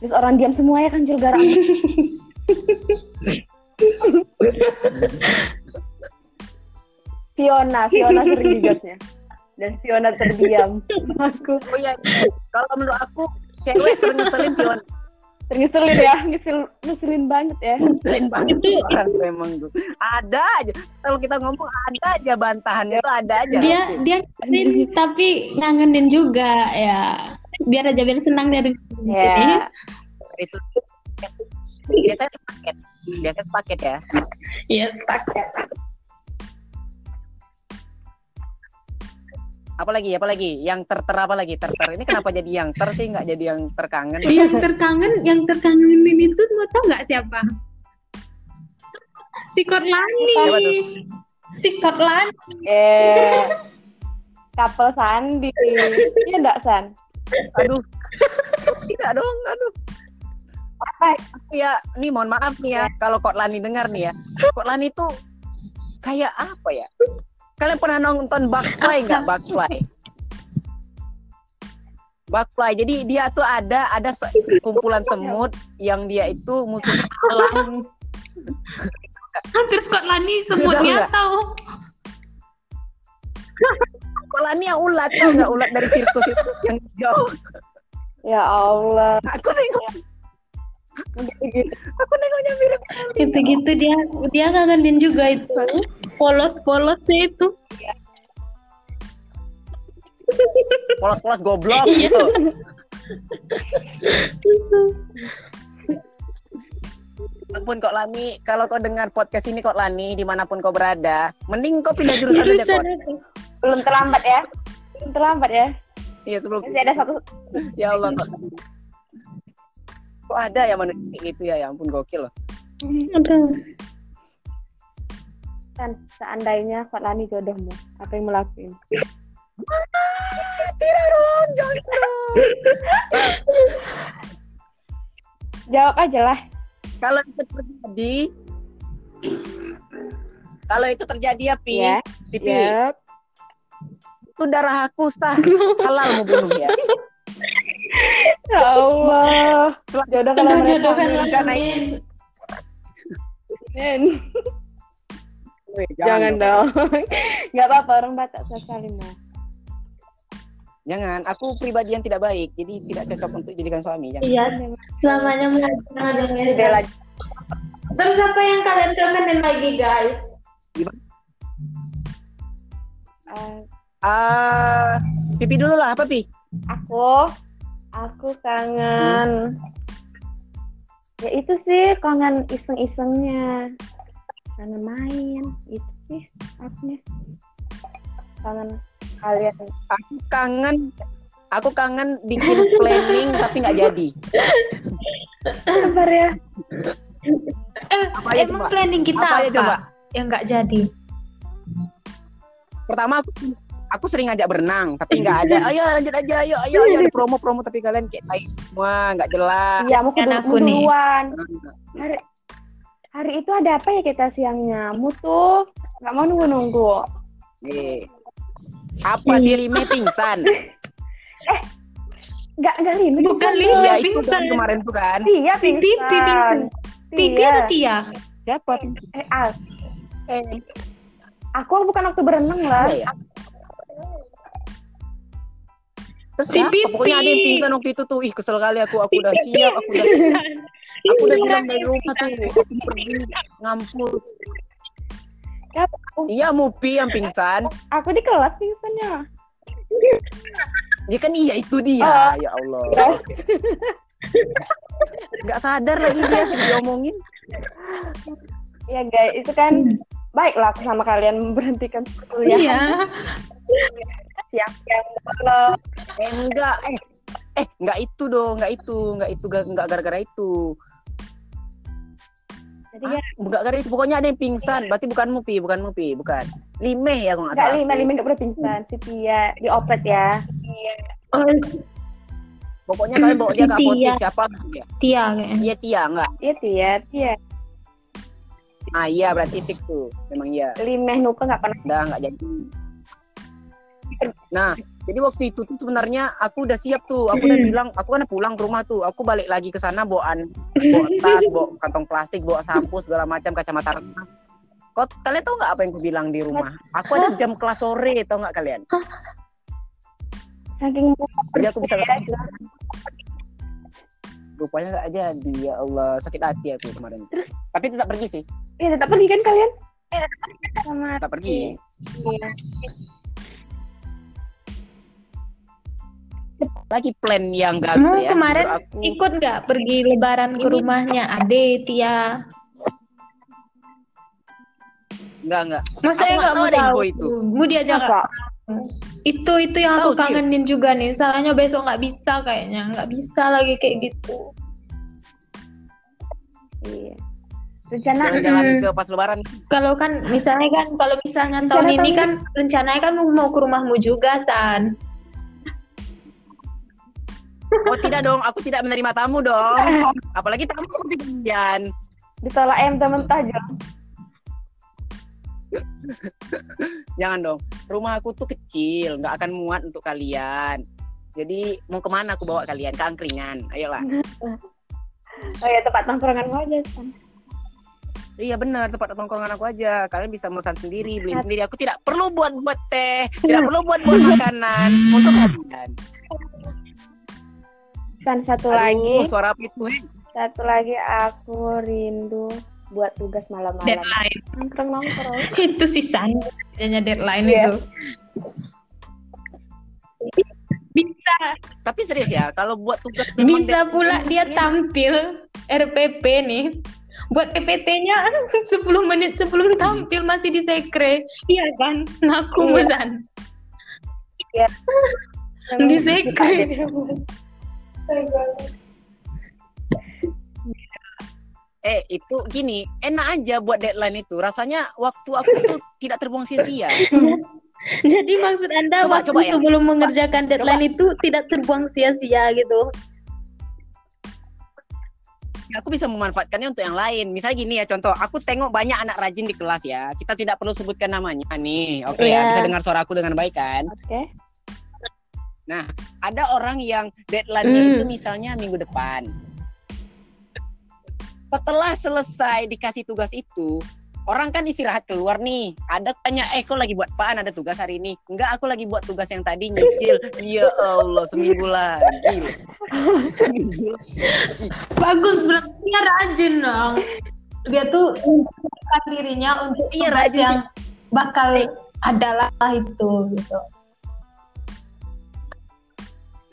[SPEAKER 2] Terus orang diam semua ya kan Jul garang. Fiona, Fiona sering. Dan Fiona terdiam. Aku
[SPEAKER 1] oh iya kalau menurut aku cewek terngeselin Fiona
[SPEAKER 2] terngeselin ya, ngesel, ngeselin banget ya.
[SPEAKER 1] Ngeselin banget
[SPEAKER 3] Itu-
[SPEAKER 1] tuh orang tuh emang tuh ada aja kalau kita ngomong ada aja bantahannya tuh ada aja
[SPEAKER 3] Dia
[SPEAKER 1] pasti.
[SPEAKER 3] dia ngangenin tapi ngangenin juga ya. Biar aja biar senang dari
[SPEAKER 2] Ya,
[SPEAKER 1] itu biasanya sepaket biasanya sepaket ya
[SPEAKER 3] Iya, sepakat.
[SPEAKER 1] Apalagi apalagi yang ter ter apa lagi ter ter ini kenapa jadi yang ter sih nggak jadi yang terkangen
[SPEAKER 3] Yang terkangen, yang terkangenin itu mau tau nggak siapa? Si
[SPEAKER 1] tuh?
[SPEAKER 3] Si Korlani.
[SPEAKER 2] eh couple Sandi. Iya enggak San?
[SPEAKER 1] aduh tidak dong aduh
[SPEAKER 2] Apa?
[SPEAKER 1] ya nih mohon maaf nih ya kalau kok Lani dengar nih ya kok Lani tuh kayak apa ya kalian pernah nonton Bugfly nggak? Bugfly Bugfly jadi dia tuh ada ada kumpulan semut yang dia itu musuhnya elang
[SPEAKER 3] Hampir Korlani semutnya tahu.
[SPEAKER 1] kok Lani yang ulat tau nggak ulat dari sirkus itu yang jauh
[SPEAKER 2] Ya Allah.
[SPEAKER 1] aku nengok
[SPEAKER 2] Gitu.
[SPEAKER 1] aku nengoknya mirip sekali
[SPEAKER 3] Gitu-gitu dia dia kangenin juga itu. Polos-polosnya itu.
[SPEAKER 1] polos-polos goblok gitu Ampun kok Lani, kalau kau dengar podcast ini kok Lani, di mana pun kau berada, mending kau pindah jurusan aja kok.
[SPEAKER 2] Belum terlambat ya? Belum terlambat ya?
[SPEAKER 1] Iya sebelum.
[SPEAKER 2] Masih ada satu
[SPEAKER 1] Ya Allah kok. Kok ada ya manusia kayak gitu ya? Ya ampun gokil loh.
[SPEAKER 3] Aduh.
[SPEAKER 2] kan seandainya Kak Lani jodohmu, apa yang mau lakuin?
[SPEAKER 1] Tidak dong, jangan dong.
[SPEAKER 2] Jawab aja lah.
[SPEAKER 1] Kalau itu terjadi, kalau itu terjadi ya, Pi.
[SPEAKER 2] Ya.
[SPEAKER 1] Pipi,
[SPEAKER 2] Yep.
[SPEAKER 1] itu darah aku sah. Halal mau bunuh ya.
[SPEAKER 2] Ya Allah. Jodoh
[SPEAKER 3] Aduh, jodohkan
[SPEAKER 2] ambil.
[SPEAKER 1] rencana
[SPEAKER 3] langsung.
[SPEAKER 2] Men.
[SPEAKER 1] Weh,
[SPEAKER 2] Jangan dong. Nggak apa-apa orang Batak sekali mah.
[SPEAKER 1] Jangan, aku pribadi yang tidak baik, jadi tidak cocok untuk dijadikan suami. Jangan.
[SPEAKER 3] Iya, selamanya
[SPEAKER 2] lagi.
[SPEAKER 3] Terus apa yang kalian kangenin lagi guys?
[SPEAKER 2] Eh,
[SPEAKER 1] Ah, pipi dulu lah, apa pi?
[SPEAKER 2] aku aku kangen ya itu sih kangen iseng-isengnya kangen main itu sih aku kangen kalian
[SPEAKER 1] Aku kangen, aku kangen bikin planning tapi nggak jadi.
[SPEAKER 2] sabar ya
[SPEAKER 3] Eh,
[SPEAKER 1] Apa aja
[SPEAKER 3] emang
[SPEAKER 1] coba?
[SPEAKER 3] planning kita
[SPEAKER 1] Apa
[SPEAKER 3] apa,
[SPEAKER 1] aja coba?
[SPEAKER 3] yang nggak jadi?
[SPEAKER 1] Pertama aku aku sering ngajak berenang, tapi nggak ada. Ayo lanjut aja, ayo, ayo, ayo ada promo-promo tapi kalian kayak tai semua, nggak jelas.
[SPEAKER 2] iya mau
[SPEAKER 3] Kan aku nih.
[SPEAKER 2] duluan hari hari itu ada apa ya kita siangnya mutu nggak mau nunggu nunggu
[SPEAKER 1] Eh, Apa sih lime pingsan?
[SPEAKER 2] nggak nggak lima
[SPEAKER 3] Bukan. Lime.
[SPEAKER 1] Iya itu
[SPEAKER 3] pingsan.
[SPEAKER 1] kemarin tuh kan.
[SPEAKER 2] Tia
[SPEAKER 3] Pipi, pipi,
[SPEAKER 2] pingsan
[SPEAKER 3] Pipi
[SPEAKER 2] Tia.
[SPEAKER 3] atau Tia?
[SPEAKER 1] Siapa?
[SPEAKER 2] eh Al
[SPEAKER 1] Eh,
[SPEAKER 2] aku bukan waktu berenang lah
[SPEAKER 1] iya ya. Terus
[SPEAKER 3] Si? Pipi.
[SPEAKER 1] Pokoknya ada yang pingsan waktu itu tuh. Ih kesel kali aku. Aku udah siap. Aku udah Aku udah bilang dari rumah tuh. Aku mau pergi ngampur.
[SPEAKER 2] Ya,
[SPEAKER 1] Iya Mupi yang pingsan.
[SPEAKER 2] aku di kelas pingsannya
[SPEAKER 1] Ya kan iya itu dia.
[SPEAKER 2] Oh.
[SPEAKER 1] Ya Allah.
[SPEAKER 2] Ya.
[SPEAKER 1] Gak sadar lagi dia diomongin.
[SPEAKER 2] ya guys itu kan baiklah aku sama kalian berhentikan kuliah
[SPEAKER 3] Iya.
[SPEAKER 2] Siang-siang kalau
[SPEAKER 1] Eh enggak. Eh eh enggak itu dong. Enggak itu. Enggak itu. Enggak gara-gara itu.
[SPEAKER 2] jadi
[SPEAKER 1] Ah,
[SPEAKER 2] ya
[SPEAKER 1] enggak gara itu. Pokoknya ada yang pingsan. Berarti bukan Mupi. Bukan Mupi. Bukan. Limeh ya aku nggak salah.
[SPEAKER 2] lima lima nggak boleh pingsan si Tia diopet ya
[SPEAKER 3] Oh,
[SPEAKER 1] Pokoknya kalian bawa dia ke apotek. Siapa dia?
[SPEAKER 3] Tia kayaknya.
[SPEAKER 1] Iya Tia enggak.
[SPEAKER 2] iya Tia Tia
[SPEAKER 1] Ah iya berarti fix tuh. Memang iya.
[SPEAKER 2] limeh nuka nggak pernah
[SPEAKER 1] Udah nggak jadi. Nah, jadi waktu itu tuh sebenarnya aku udah siap tuh. Aku udah bilang, aku kan pulang ke rumah tuh. Aku balik lagi ke sana bawaan, bawa tas, bawa kantong plastik, bawa sampo segala macam kacamata renang. Kok kalian tahu nggak apa yang aku bilang di rumah? Aku ada jam kelas sore, tahu nggak kalian?
[SPEAKER 2] saking
[SPEAKER 1] Jadi aku bisa Rupanya nggak jadi, ya Allah sakit hati aku kemarin. Tapi tetap pergi sih,
[SPEAKER 2] iya tetap pergi kan kalian sama
[SPEAKER 1] tetap pergi.
[SPEAKER 2] iya
[SPEAKER 1] Lagi plan yang gagal
[SPEAKER 3] Kamu
[SPEAKER 1] ya.
[SPEAKER 3] kemarin
[SPEAKER 1] aku.
[SPEAKER 3] ikut nggak pergi lebaran ke rumahnya Ade, Tia?
[SPEAKER 1] Enggak enggak.
[SPEAKER 3] Masa
[SPEAKER 1] Aku
[SPEAKER 3] ya
[SPEAKER 1] nggak
[SPEAKER 3] nggak
[SPEAKER 1] tahu
[SPEAKER 3] mau tahu?
[SPEAKER 1] itu.
[SPEAKER 3] Mau diajak
[SPEAKER 2] Masa?
[SPEAKER 3] itu itu yang aku kangenin juga nih. Salahnya besok nggak bisa kayaknya, nggak bisa lagi kayak gitu.
[SPEAKER 2] iya rencana
[SPEAKER 1] ke pas lebaran.
[SPEAKER 3] Kalau kan misalnya kan kalau misalnya tahun
[SPEAKER 2] Rencana
[SPEAKER 3] ini kan rencananya kan mau mau ke rumahmu juga San.
[SPEAKER 1] Oh tidak dong, aku tidak menerima tamu dong. Apalagi tamu seperti kalian.
[SPEAKER 2] ditolak ayam mentah aja
[SPEAKER 1] Jangan dong. Rumah aku tuh kecil, nggak akan muat untuk kalian. Jadi mau ke mana aku bawa kalian? Ke angkringan. Ayolah.
[SPEAKER 2] oh ya tempat tongkrongan aja.
[SPEAKER 1] Iya benar, tempat tongkrongan aku aja. Kalian bisa pesan sendiri, beli sendiri. Aku tidak perlu buat buat teh, tidak perlu buat buat makanan untuk kalian.
[SPEAKER 2] Dan satu
[SPEAKER 1] Aduh,
[SPEAKER 2] lagi
[SPEAKER 1] suara apa itu? Heng?
[SPEAKER 2] satu lagi aku rindu buat tugas malam-malam
[SPEAKER 3] Deadline.
[SPEAKER 2] nongkrong nongkrong
[SPEAKER 3] itu sih San. Jadinya deadline
[SPEAKER 2] Iya.
[SPEAKER 3] itu. Bisa
[SPEAKER 1] Tapi serius ya, kalau buat tugas
[SPEAKER 3] bisa
[SPEAKER 1] deadline-
[SPEAKER 3] pula dia tampil RPP nih. Buat PPT-nya 10 menit sebelum tampil masih di sekre. Iya kan? Ngaku
[SPEAKER 2] Iya.
[SPEAKER 3] San.
[SPEAKER 2] Memang
[SPEAKER 3] Di sekre.
[SPEAKER 1] Eh itu gini, enak aja buat deadline itu. Rasanya waktu aku tuh tidak terbuang sia-sia.
[SPEAKER 3] Jadi maksud Anda
[SPEAKER 1] Coba,
[SPEAKER 3] waktu
[SPEAKER 1] coba ya.
[SPEAKER 3] sebelum mengerjakan deadline itu tidak terbuang sia-sia gitu.
[SPEAKER 1] aku bisa memanfaatkannya untuk yang lain. Misalnya gini ya contoh, aku tengok banyak anak rajin di kelas ya. Kita tidak perlu sebutkan namanya nih. Oke ya,
[SPEAKER 3] Iya.
[SPEAKER 1] bisa dengar suara aku dengan baik kan?
[SPEAKER 2] Oke.
[SPEAKER 1] Ada orang yang deadline-nya
[SPEAKER 3] Hmm.
[SPEAKER 1] itu misalnya minggu depan. Setelah selesai dikasih tugas itu, orang kan istirahat keluar nih. Ada tanya, eh kok lagi buat apaan? Ada tugas hari ini? Enggak, aku lagi buat tugas yang tadi nyicil. Ya Allah, seminggu lagi. loh. Seminggu lagi.
[SPEAKER 3] Bagus berarti dia rajin dong. Dia tuh dirinya untuk
[SPEAKER 1] Iya,
[SPEAKER 3] tugas
[SPEAKER 1] rajin
[SPEAKER 3] yang bakal
[SPEAKER 1] Eh.
[SPEAKER 3] adalah itu gitu.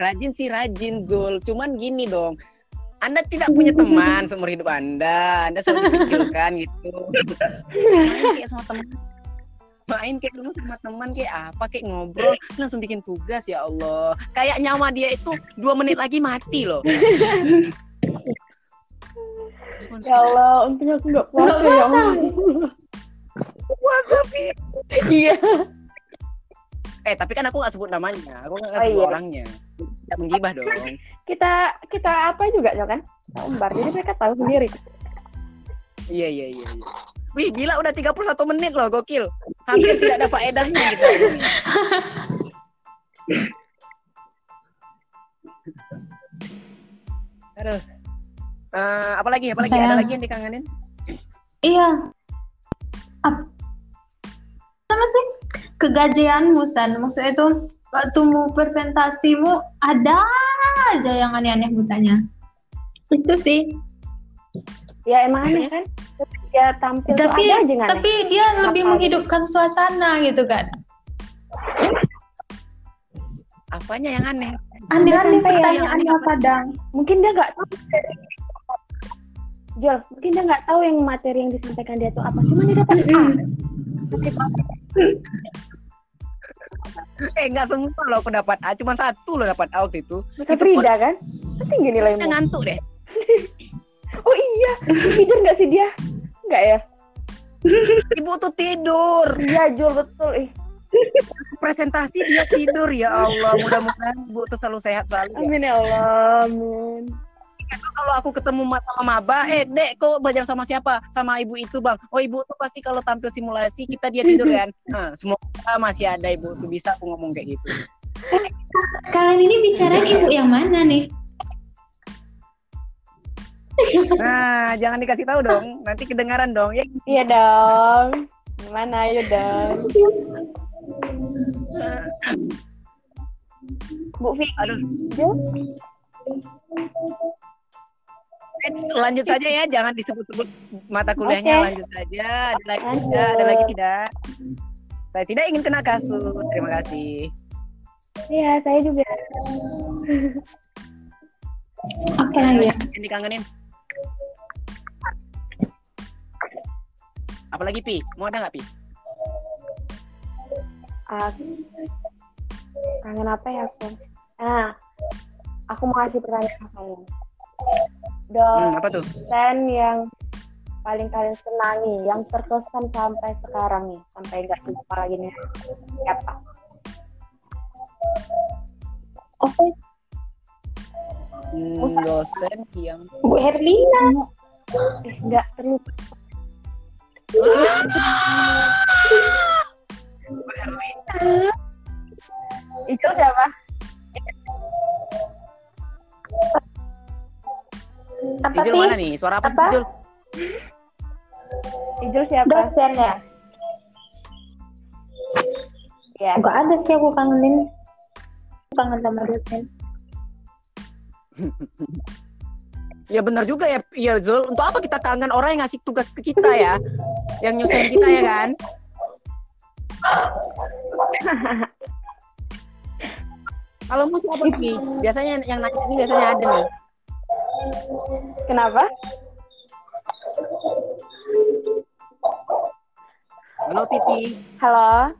[SPEAKER 1] Rajin sih rajin Zul, cuman gini dong. Anda tidak punya teman seumur hidup Anda, Anda selalu dikecilkan gitu. Main kayak sama teman, main kayak dulu sama teman kayak apa kayak ngobrol langsung bikin tugas ya Allah. Kayak nyawa dia itu dua menit lagi mati loh.
[SPEAKER 2] Ya Allah, untungnya aku nggak puasa ya Allah.
[SPEAKER 1] Puasa.
[SPEAKER 2] Iya.
[SPEAKER 1] Eh tapi kan aku nggak sebut namanya, aku nggak
[SPEAKER 2] Oh,
[SPEAKER 1] sebut
[SPEAKER 2] iya.
[SPEAKER 1] orangnya. Tidak menggibah dong.
[SPEAKER 2] Kita kita apa juga ya kan? Kita umbar. Jadi mereka tahu sendiri.
[SPEAKER 1] Iya iya iya. iya. Wih gila udah 31 menit loh gokil. Hampir tidak ada faedahnya gitu. Aduh. Eh, apa lagi? Apa lagi?
[SPEAKER 3] Apa
[SPEAKER 1] Ada lagi yang dikangenin?
[SPEAKER 3] Iya. Apa sama sih kegajianmu San? Maksudnya itu waktu mu presentasimu ada aja yang aneh-aneh butanya. Itu sih.
[SPEAKER 2] Ya emang aneh kan? Dia tampil
[SPEAKER 3] Tapi
[SPEAKER 2] ada aja nggak aneh.
[SPEAKER 3] tapi dia lebih
[SPEAKER 2] Apa?
[SPEAKER 3] menghidupkan suasana gitu kan.
[SPEAKER 1] Apanya yang aneh?
[SPEAKER 3] Aneh-aneh
[SPEAKER 2] santai ya,
[SPEAKER 3] pertanyaannya kadang.
[SPEAKER 2] Mungkin dia nggak tahu. Jol, mungkin dia nggak tahu yang materi yang disampaikan dia tuh apa. Cuma dia dapat A.
[SPEAKER 1] Eh nggak semua loh aku dapat A, cuma satu loh dapat A waktu itu.
[SPEAKER 2] Masa Frida kan? Tinggi nilaimu.
[SPEAKER 1] Ngantuk deh.
[SPEAKER 2] Oh iya, tidur nggak sih dia? Nggak ya?
[SPEAKER 1] Ibu tuh tidur.
[SPEAKER 2] Iya Jul betul. Ih,
[SPEAKER 1] Presentasi dia tidur ya Allah. Mudah-mudahan ibu tuh selalu sehat selalu. Ya.
[SPEAKER 2] amin ya Allah, amin.
[SPEAKER 1] Kalau aku ketemu ma- sama maba, eh dek kok belajar sama siapa? Sama ibu itu bang. Oh ibu tuh pasti kalau tampil simulasi kita dia tidur kan. Nah, semoga masih ada ibu tuh bisa aku ngomong kayak gitu.
[SPEAKER 3] Kalian ini bicarain ibu yang mana nih?
[SPEAKER 1] Nah, jangan dikasih tahu dong. Nanti kedengaran dong. Ya,
[SPEAKER 2] Iya dong. Gimana ayo dong. Bu Vicky,
[SPEAKER 1] aduh.
[SPEAKER 2] Jul?
[SPEAKER 1] Lanjut saja ya, jangan disebut-sebut mata kuliahnya.
[SPEAKER 2] Oke.
[SPEAKER 1] Lanjut saja. Ada lagi
[SPEAKER 2] Lanjut.
[SPEAKER 1] tidak? Ada lagi tidak? Saya tidak ingin kena kasus. Terima kasih.
[SPEAKER 2] Iya, saya juga.
[SPEAKER 3] Apa lagi ya?
[SPEAKER 1] Yang dikangenin. Apalagi Pi? Mau ada nggak Pi?
[SPEAKER 2] Ah, kangen apa ya aku? Nah, aku mau kasih pertanyaan ke kalian.
[SPEAKER 1] Hmm, apa tuh?
[SPEAKER 2] Dosen yang paling kalian senangi, yang terkesan sampai sekarang nih, sampai nggak lupa lagi nih, siapa?
[SPEAKER 3] Oke,
[SPEAKER 1] Hmm,
[SPEAKER 2] Usah.
[SPEAKER 1] dosen yang
[SPEAKER 3] Bu Herlina.
[SPEAKER 2] Eh, nggak terlupa. Itu siapa?
[SPEAKER 3] Apa
[SPEAKER 1] Ijul
[SPEAKER 3] sih?
[SPEAKER 1] mana nih? Suara apa, sih
[SPEAKER 3] Apa?
[SPEAKER 1] Ijul?
[SPEAKER 2] Ijul siapa?
[SPEAKER 3] Dosen ya?
[SPEAKER 2] Ya.
[SPEAKER 3] Enggak ada sih aku kangenin. Kangen sama dosen.
[SPEAKER 1] Ya benar juga ya, ya Zul. Untuk apa kita kangen orang yang ngasih tugas ke kita ya? Yang nyusahin kita ya kan? Kalau mau siapa nih? Biasanya yang nanya ini biasanya ada nih.
[SPEAKER 2] Kenapa?
[SPEAKER 1] Halo Titi.
[SPEAKER 2] Halo,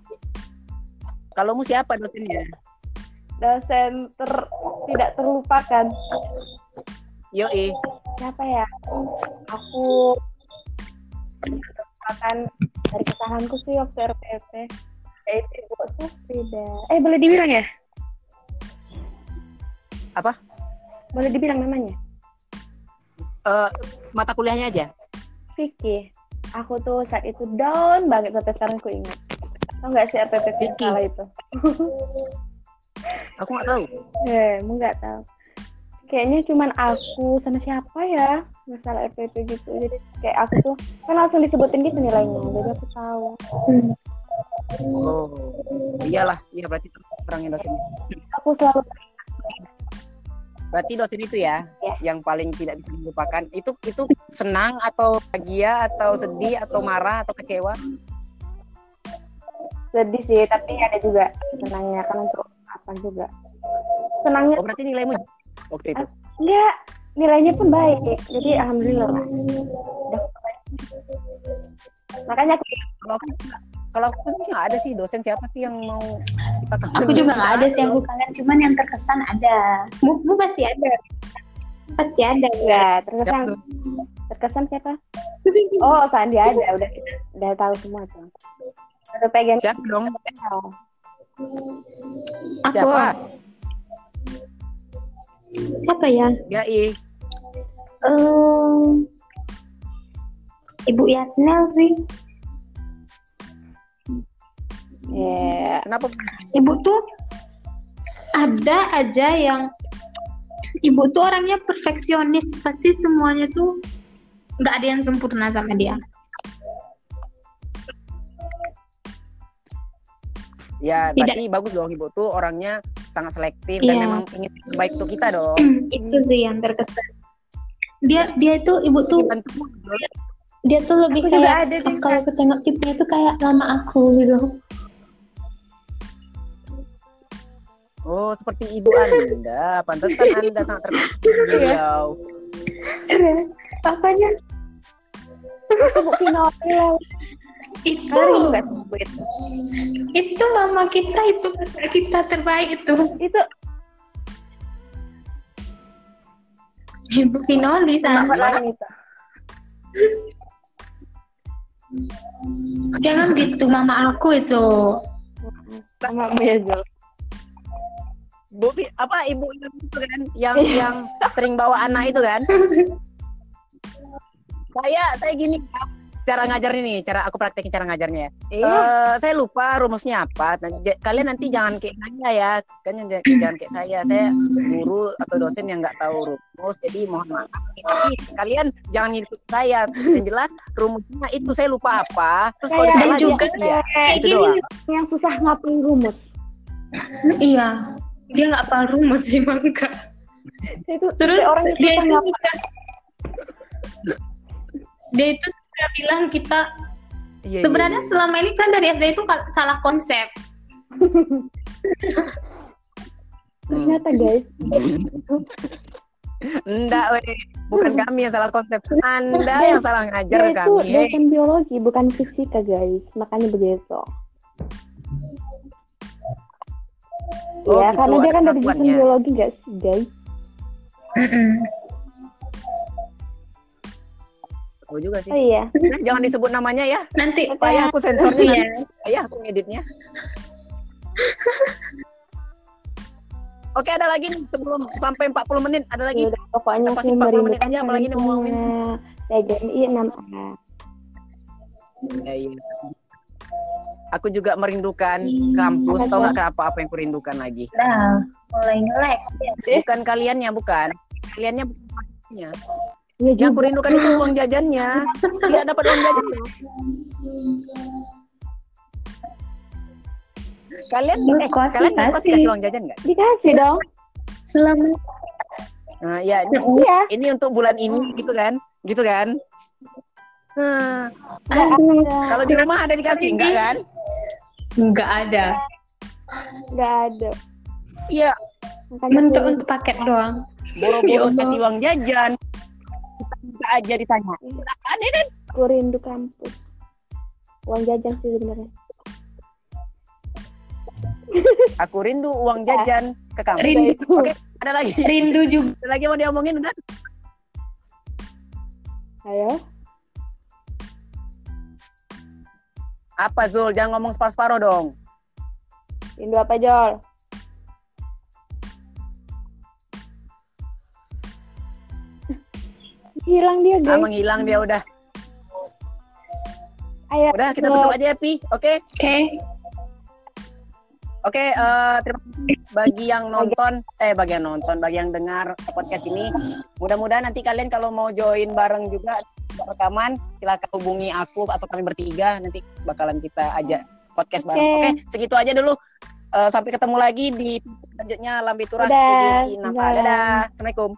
[SPEAKER 1] Kalau mu siapa dosennya?
[SPEAKER 2] dosen ter tidak terlupakan.
[SPEAKER 1] Yo eh.
[SPEAKER 2] Siapa ya? Aku terlupakan dari kesalahanku sih waktu RPP. Yaitu Ibu Safrida. Eh, boleh dibilang ya?
[SPEAKER 1] Apa?
[SPEAKER 2] Boleh dibilang namanya?
[SPEAKER 1] Eh, mata kuliahnya aja?
[SPEAKER 2] Vicky, aku tuh saat itu down banget sampai sekarang aku ingat. Tau nggak sih RPP
[SPEAKER 1] Vicky.
[SPEAKER 2] kala itu?
[SPEAKER 1] Aku nggak tahu.
[SPEAKER 2] Eh, mau nggak tahu. Kayaknya cuman aku sama siapa ya masalah RPP gitu. Jadi kayak aku tuh kan langsung disebutin gitu nilainya. Jadi aku tahu.
[SPEAKER 1] Oh, iyalah, iya berarti orangnya dosen.
[SPEAKER 2] Aku selalu
[SPEAKER 1] Berarti dosen itu ya,
[SPEAKER 2] Ya.
[SPEAKER 1] yang paling tidak bisa dilupakan. Itu itu senang atau bahagia atau sedih atau marah atau kecewa?
[SPEAKER 2] sedih sih, tapi ada juga senangnya kan untuk apa juga. Senangnya
[SPEAKER 1] Oh, berarti nilaimu waktu itu.
[SPEAKER 2] enggak nilainya pun baik. Jadi alhamdulillah lah. Makanya aku
[SPEAKER 1] Kalau aku kalau aku sih nggak ada sih dosen siapa sih yang mau kita
[SPEAKER 3] Aku juga nggak ada sih yang aku kangen, cuman yang terkesan ada. Mu, mu pasti ada. Pasti ada.
[SPEAKER 2] ya
[SPEAKER 1] Siapa
[SPEAKER 2] terkesan
[SPEAKER 1] tuh?
[SPEAKER 2] terkesan siapa? Oh, Sandi ada, udah udah tahu semua tuh. Udah pegang.
[SPEAKER 1] Siapa dong?
[SPEAKER 3] Aku.
[SPEAKER 1] Siapa?
[SPEAKER 3] Siapa ya?
[SPEAKER 1] Ya, ih.
[SPEAKER 3] Eh, Ibu Yasnel sih.
[SPEAKER 2] Ya,
[SPEAKER 1] Kenapa?
[SPEAKER 3] Ibu tuh ada aja yang ibu tuh orangnya perfeksionis. Pasti semuanya tuh nggak ada yang sempurna sama dia.
[SPEAKER 1] Ya,
[SPEAKER 3] Tidak.
[SPEAKER 1] berarti bagus dong ibu tuh orangnya sangat selektif
[SPEAKER 3] Iya.
[SPEAKER 1] dan memang ingin yang terbaik untuk kita dong.
[SPEAKER 3] Itu sih yang terkesan. Dia dia itu ibu tuh
[SPEAKER 1] Tentu.
[SPEAKER 3] dia tuh lebih
[SPEAKER 2] Aku
[SPEAKER 3] kayak
[SPEAKER 2] ada
[SPEAKER 3] kalau ketengok tipnya itu kayak lama aku gitu.
[SPEAKER 1] Oh, seperti ibu Anda. Pantesan Anda sangat terkenal. beliau.
[SPEAKER 3] Apanya?
[SPEAKER 2] Bu Pinocchio.
[SPEAKER 3] Itu
[SPEAKER 2] sebut.
[SPEAKER 3] itu mama kita itu kakak kita terbaik itu
[SPEAKER 2] Itu
[SPEAKER 3] ibu Pinoli sama
[SPEAKER 2] lain itu?
[SPEAKER 3] jangan gitu mama aku itu
[SPEAKER 2] Sama Bu Yazul.
[SPEAKER 1] Bu, apa ibu yang itu kan yang yang sering bawa anak itu kan? Saya saya gini cara ngajar ini, cara aku praktekin cara ngajarnya ya.
[SPEAKER 2] Iya.
[SPEAKER 1] Eh, saya lupa rumusnya apa. Nanti- j- kalian nanti jangan kayak saya ya, kan jangan, jangan kayak saya. Saya guru atau dosen yang nggak tahu rumus, jadi mohon maaf. Tapi kalian jangan ngikut saya. Yang jelas rumusnya itu saya lupa apa. Terus kalau
[SPEAKER 3] juga
[SPEAKER 1] iya.
[SPEAKER 2] Kayak
[SPEAKER 1] Itu
[SPEAKER 2] gini
[SPEAKER 1] doang.
[SPEAKER 2] yang susah ngapain rumus.
[SPEAKER 3] iya dia nggak paham rumus sih mangga
[SPEAKER 2] Itu
[SPEAKER 3] terus
[SPEAKER 2] orang yang
[SPEAKER 3] dia itu juga dia itu sudah bilang kita
[SPEAKER 1] Iya, iya,
[SPEAKER 3] sebenarnya
[SPEAKER 1] iya.
[SPEAKER 3] selama ini kan dari SD itu salah konsep
[SPEAKER 1] Hmm.
[SPEAKER 2] Ternyata guys,
[SPEAKER 1] Enggak, weh. bukan kami yang salah konsep. Anda yang salah ngajar
[SPEAKER 2] dia itu
[SPEAKER 1] kami. hei.
[SPEAKER 2] dosen biologi bukan fisika guys, makanya begitu.
[SPEAKER 1] Oh,
[SPEAKER 2] ya,
[SPEAKER 1] gitu,
[SPEAKER 2] karena dia kan dari jurusan biologi guys, guys.
[SPEAKER 1] Oh juga sih.
[SPEAKER 2] Oh iya,
[SPEAKER 1] Nah, jangan disebut namanya ya.
[SPEAKER 3] nanti
[SPEAKER 1] Supaya aku sensornya
[SPEAKER 3] iya.
[SPEAKER 1] Ya, aku ngeditnya. Oke, ada lagi nih sebelum sampai 40 menit. Ada lagi.
[SPEAKER 2] Yaudah, pokoknya
[SPEAKER 1] Kita
[SPEAKER 2] aku
[SPEAKER 1] pasti 40 menit aja, apalagi nih mau ngomongin.
[SPEAKER 2] TGMI 6A.
[SPEAKER 1] Ya, iya. Aku juga merindukan kampus.
[SPEAKER 2] Apa
[SPEAKER 1] Tahu
[SPEAKER 2] tuh?
[SPEAKER 1] nggak kenapa apa yang kurindukan lagi?
[SPEAKER 3] nah mulai ngelek
[SPEAKER 1] Bukan kaliannya, bukan. Kaliannya bukan kampusnya.
[SPEAKER 2] Iya
[SPEAKER 1] Yang kurindukan itu uang jajannya. Tidak dapat uang jajan. Kalian, eh,
[SPEAKER 3] Ngekos
[SPEAKER 1] kalian
[SPEAKER 3] dikasih.
[SPEAKER 1] dikasih uang jajan nggak?
[SPEAKER 2] Dikasih dong.
[SPEAKER 3] selama
[SPEAKER 1] Nah, ya, ini,
[SPEAKER 2] Iya.
[SPEAKER 1] ini untuk bulan ini gitu kan? Gitu kan? Hmm,
[SPEAKER 3] aduh
[SPEAKER 1] kalau di rumah ada dikasih enggak kan?
[SPEAKER 3] Nggak ada
[SPEAKER 2] Nggak ada.
[SPEAKER 1] Iya,
[SPEAKER 2] Makanya
[SPEAKER 3] untuk paket doang
[SPEAKER 1] boro-boro kasih uang jajan. Kita aja ditanya. Aneh kan?
[SPEAKER 2] aku rindu kampus. Uang jajan sih sebenarnya.
[SPEAKER 1] Aku rindu uang jajan ke kampus.
[SPEAKER 3] Rindu.
[SPEAKER 1] Oke, ada lagi.
[SPEAKER 3] rindu juga
[SPEAKER 1] Ada lagi mau diomongin udah?
[SPEAKER 2] Ayo.
[SPEAKER 1] Apa Zul? Jangan ngomong separuh-separuh dong.
[SPEAKER 2] Rindu apa Jol? Hilang dia,
[SPEAKER 1] Ah,
[SPEAKER 2] guys.
[SPEAKER 1] menghilang dia udah.
[SPEAKER 2] Ayo,
[SPEAKER 1] Udah kita tutup aja ya, Pi. Oke.
[SPEAKER 3] Oke.
[SPEAKER 1] Oke, eh, terima kasih bagi yang nonton, eh bagi yang nonton, bagi yang dengar podcast ini. Mudah-mudahan nanti kalian kalau mau join bareng juga rekaman, silakan hubungi aku atau kami bertiga. Nanti bakalan kita ajak podcast bareng.
[SPEAKER 2] Oke.
[SPEAKER 1] Oke, segitu aja dulu. Eh, sampai ketemu lagi di selanjutnya Lambe Turah.
[SPEAKER 2] Dadah. Dadah.
[SPEAKER 1] Dadah. Assalamualaikum.